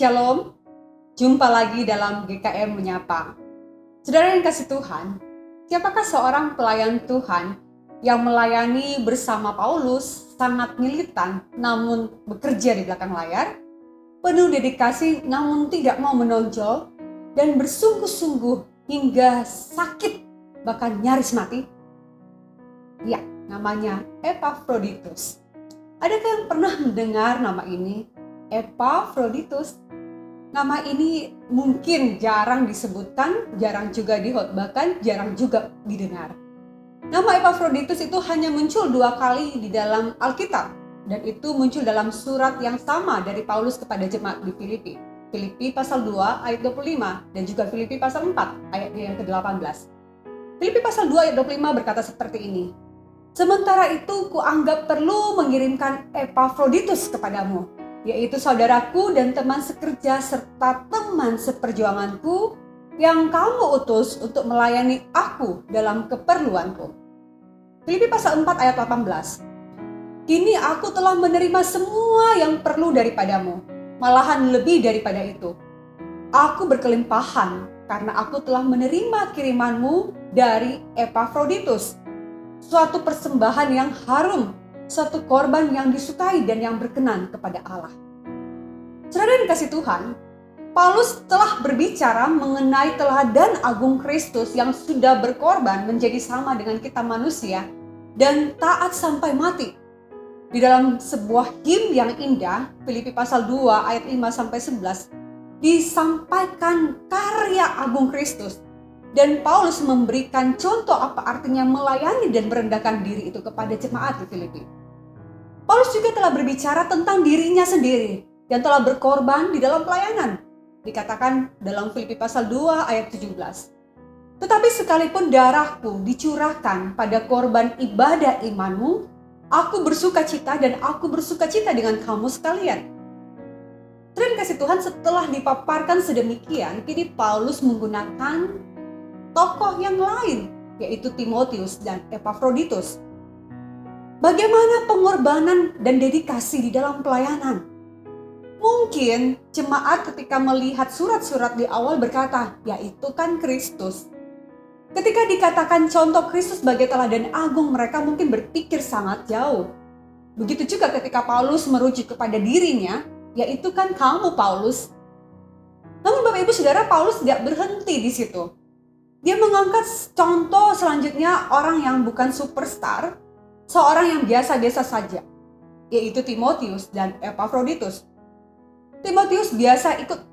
Shalom, jumpa lagi dalam GKM Menyapa. Saudara yang kasih Tuhan, siapakah seorang pelayan Tuhan yang melayani bersama Paulus sangat militan namun bekerja di belakang layar, penuh dedikasi namun tidak mau menonjol, dan bersungguh-sungguh hingga sakit bahkan nyaris mati? Ya, namanya Epaphroditus. Adakah yang pernah mendengar nama ini? Epaphroditus. Nama ini mungkin jarang disebutkan, jarang juga dihotbahkan, jarang juga didengar. Nama Epaphroditus itu hanya muncul dua kali di dalam Alkitab dan itu muncul dalam surat yang sama dari Paulus kepada jemaat di Filipi. Filipi pasal 2 ayat 25 dan juga Filipi pasal 4 ayat yang ke-18. Filipi pasal 2 ayat 25 berkata seperti ini. Sementara itu kuanggap perlu mengirimkan Epaphroditus kepadamu yaitu saudaraku dan teman sekerja serta teman seperjuanganku yang kamu utus untuk melayani aku dalam keperluanku. Filipi pasal 4 ayat 18. Kini aku telah menerima semua yang perlu daripadamu, malahan lebih daripada itu. Aku berkelimpahan karena aku telah menerima kirimanmu dari Epaphroditus, suatu persembahan yang harum satu korban yang disukai dan yang berkenan kepada Allah. Saudara yang kasih Tuhan, Paulus telah berbicara mengenai teladan agung Kristus yang sudah berkorban menjadi sama dengan kita manusia dan taat sampai mati. Di dalam sebuah him yang indah, Filipi pasal 2 ayat 5 sampai 11, disampaikan karya agung Kristus dan Paulus memberikan contoh apa artinya melayani dan merendahkan diri itu kepada jemaat di Filipi. Paulus juga telah berbicara tentang dirinya sendiri yang telah berkorban di dalam pelayanan. Dikatakan dalam Filipi pasal 2 ayat 17. Tetapi sekalipun darahku dicurahkan pada korban ibadah imanmu, aku bersuka cita dan aku bersuka cita dengan kamu sekalian. Terima kasih Tuhan setelah dipaparkan sedemikian, kini Paulus menggunakan tokoh yang lain, yaitu Timotius dan Epaphroditus Bagaimana pengorbanan dan dedikasi di dalam pelayanan? Mungkin jemaat ketika melihat surat-surat di awal berkata, ya itu kan Kristus. Ketika dikatakan contoh Kristus sebagai teladan agung, mereka mungkin berpikir sangat jauh. Begitu juga ketika Paulus merujuk kepada dirinya, yaitu kan kamu Paulus. Namun Bapak Ibu Saudara, Paulus tidak berhenti di situ. Dia mengangkat contoh selanjutnya orang yang bukan superstar, seorang yang biasa-biasa saja, yaitu Timotius dan Epaphroditus. Timotius biasa ikut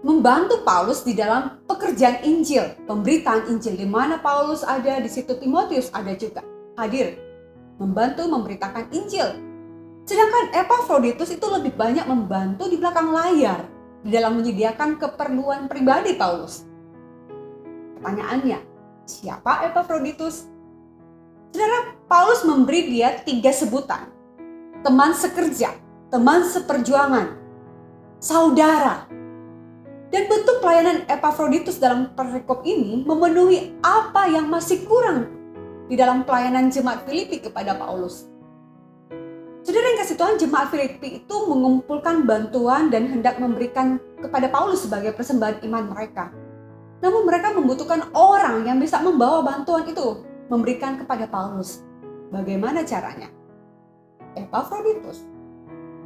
membantu Paulus di dalam pekerjaan Injil, pemberitaan Injil di mana Paulus ada di situ Timotius ada juga hadir membantu memberitakan Injil. Sedangkan Epaphroditus itu lebih banyak membantu di belakang layar di dalam menyediakan keperluan pribadi Paulus. Pertanyaannya, siapa Epaphroditus? Saudara, Paulus memberi dia tiga sebutan. Teman sekerja, teman seperjuangan, saudara. Dan bentuk pelayanan Epaphroditus dalam perikop ini memenuhi apa yang masih kurang di dalam pelayanan jemaat Filipi kepada Paulus. Saudara yang kasih Tuhan, jemaat Filipi itu mengumpulkan bantuan dan hendak memberikan kepada Paulus sebagai persembahan iman mereka. Namun mereka membutuhkan orang yang bisa membawa bantuan itu memberikan kepada Paulus. Bagaimana caranya? Epaphroditus.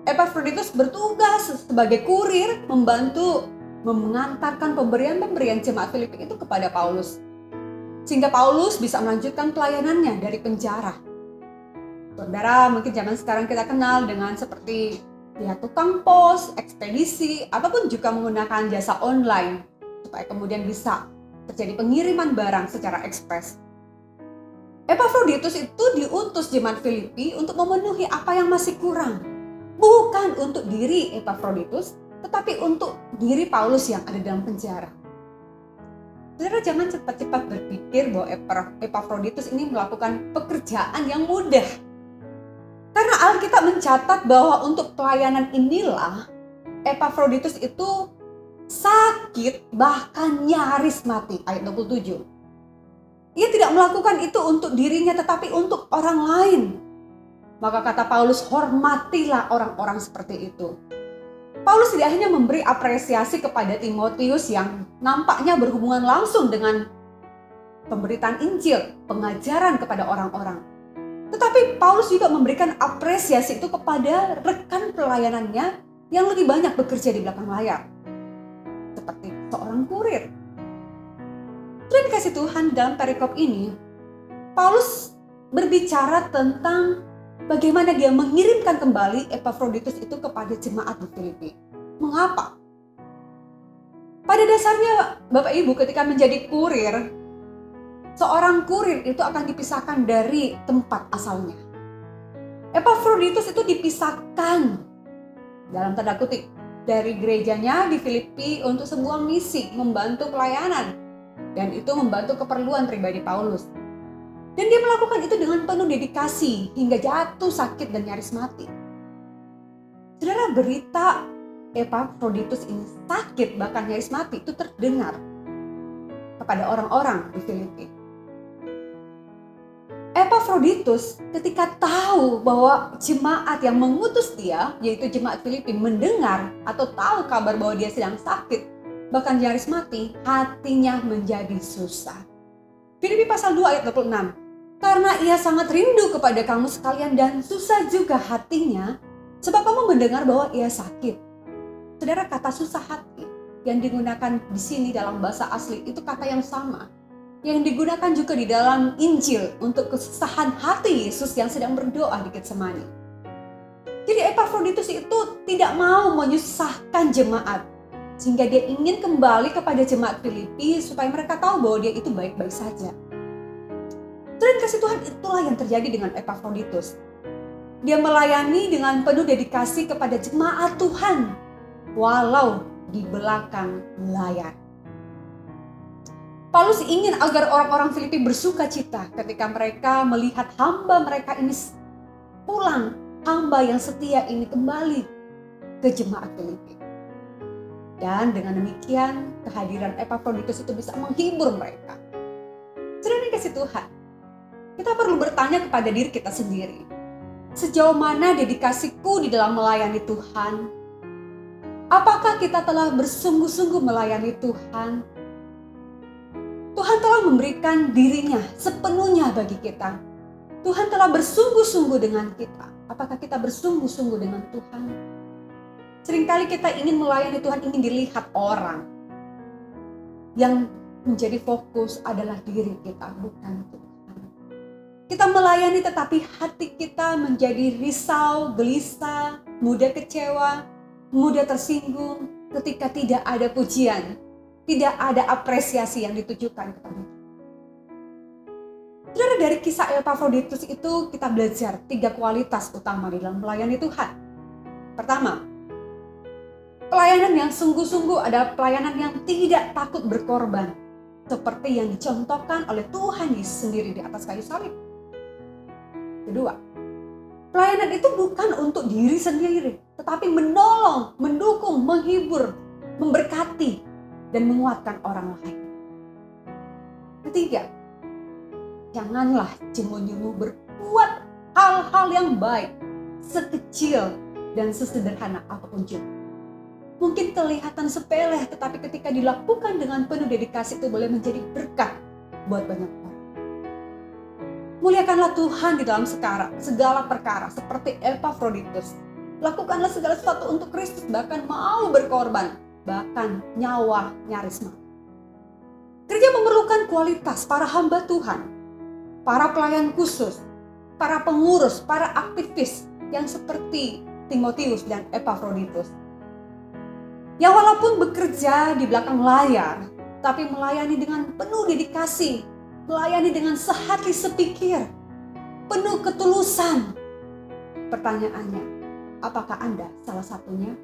Epaphroditus bertugas sebagai kurir membantu mengantarkan pemberian-pemberian jemaat Filipi itu kepada Paulus. Sehingga Paulus bisa melanjutkan pelayanannya dari penjara. Saudara, mungkin zaman sekarang kita kenal dengan seperti ya tukang pos, ekspedisi, ataupun juga menggunakan jasa online supaya kemudian bisa terjadi pengiriman barang secara ekspres. Epaphroditus itu diutus jemaat Filipi untuk memenuhi apa yang masih kurang. Bukan untuk diri Epaphroditus, tetapi untuk diri Paulus yang ada dalam penjara. Saudara jangan cepat-cepat berpikir bahwa Epaphroditus ini melakukan pekerjaan yang mudah. Karena Alkitab mencatat bahwa untuk pelayanan inilah Epaphroditus itu sakit bahkan nyaris mati ayat 27. Ia tidak melakukan itu untuk dirinya tetapi untuk orang lain. Maka kata Paulus, hormatilah orang-orang seperti itu. Paulus tidak hanya memberi apresiasi kepada Timotius yang nampaknya berhubungan langsung dengan pemberitaan Injil, pengajaran kepada orang-orang. Tetapi Paulus juga memberikan apresiasi itu kepada rekan pelayanannya yang lebih banyak bekerja di belakang layar. Seperti seorang kurir. Terima kasih Tuhan dalam perikop ini, Paulus berbicara tentang bagaimana dia mengirimkan kembali Epaphroditus itu kepada jemaat di Filipi. Mengapa? Pada dasarnya Bapak Ibu ketika menjadi kurir, seorang kurir itu akan dipisahkan dari tempat asalnya. Epaphroditus itu dipisahkan dalam tanda kutip dari gerejanya di Filipi untuk sebuah misi membantu pelayanan dan itu membantu keperluan pribadi Paulus. Dan dia melakukan itu dengan penuh dedikasi hingga jatuh sakit dan nyaris mati. Saudara berita Epaphroditus ini sakit bahkan nyaris mati itu terdengar kepada orang-orang di Filipi. Epaphroditus ketika tahu bahwa jemaat yang mengutus dia, yaitu jemaat Filipi, mendengar atau tahu kabar bahwa dia sedang sakit, bahkan nyaris mati, hatinya menjadi susah. Filipi pasal 2 ayat 26 karena ia sangat rindu kepada kamu sekalian dan susah juga hatinya sebab kamu mendengar bahwa ia sakit. Saudara kata susah hati yang digunakan di sini dalam bahasa asli itu kata yang sama. Yang digunakan juga di dalam Injil untuk kesusahan hati Yesus yang sedang berdoa di Getsemani. Jadi Epaphroditus itu tidak mau menyusahkan jemaat. Sehingga dia ingin kembali kepada jemaat Filipi supaya mereka tahu bahwa dia itu baik-baik saja. Selain kasih Tuhan itulah yang terjadi dengan Epaphroditus. Dia melayani dengan penuh dedikasi kepada jemaat Tuhan, walau di belakang layar. Paulus ingin agar orang-orang Filipi bersuka cita ketika mereka melihat hamba mereka ini pulang, hamba yang setia ini kembali ke jemaat Filipi. Dan dengan demikian kehadiran Epaphroditus itu bisa menghibur mereka. Sudah dikasih Tuhan, kita perlu bertanya kepada diri kita sendiri. Sejauh mana dedikasiku di dalam melayani Tuhan? Apakah kita telah bersungguh-sungguh melayani Tuhan? Tuhan telah memberikan dirinya sepenuhnya bagi kita. Tuhan telah bersungguh-sungguh dengan kita. Apakah kita bersungguh-sungguh dengan Tuhan? Seringkali kita ingin melayani Tuhan, ingin dilihat orang. Yang menjadi fokus adalah diri kita, bukan Tuhan. Kita melayani tetapi hati kita menjadi risau, gelisah, mudah kecewa, mudah tersinggung ketika tidak ada pujian, tidak ada apresiasi yang ditujukan kepada kita. Saudara dari kisah Epaphroditus itu kita belajar tiga kualitas utama dalam melayani Tuhan. Pertama, pelayanan yang sungguh-sungguh adalah pelayanan yang tidak takut berkorban. Seperti yang dicontohkan oleh Tuhan Yesus sendiri di atas kayu salib. Kedua, pelayanan itu bukan untuk diri sendiri, tetapi menolong, mendukung, menghibur, memberkati, dan menguatkan orang lain. Ketiga, janganlah jemu-jemu berbuat hal-hal yang baik, sekecil dan sesederhana apa pun juga. Mungkin kelihatan sepele, tetapi ketika dilakukan dengan penuh dedikasi itu boleh menjadi berkat buat banyak orang. Muliakanlah Tuhan di dalam sekarang, segala perkara seperti Epaphroditus. Lakukanlah segala sesuatu untuk Kristus bahkan mau berkorban, bahkan nyawa nyaris mati. Gereja memerlukan kualitas para hamba Tuhan, para pelayan khusus, para pengurus, para aktivis yang seperti Timotius dan Epaphroditus. Yang walaupun bekerja di belakang layar, tapi melayani dengan penuh dedikasi melayani dengan sehati sepikir, penuh ketulusan. Pertanyaannya, apakah Anda salah satunya?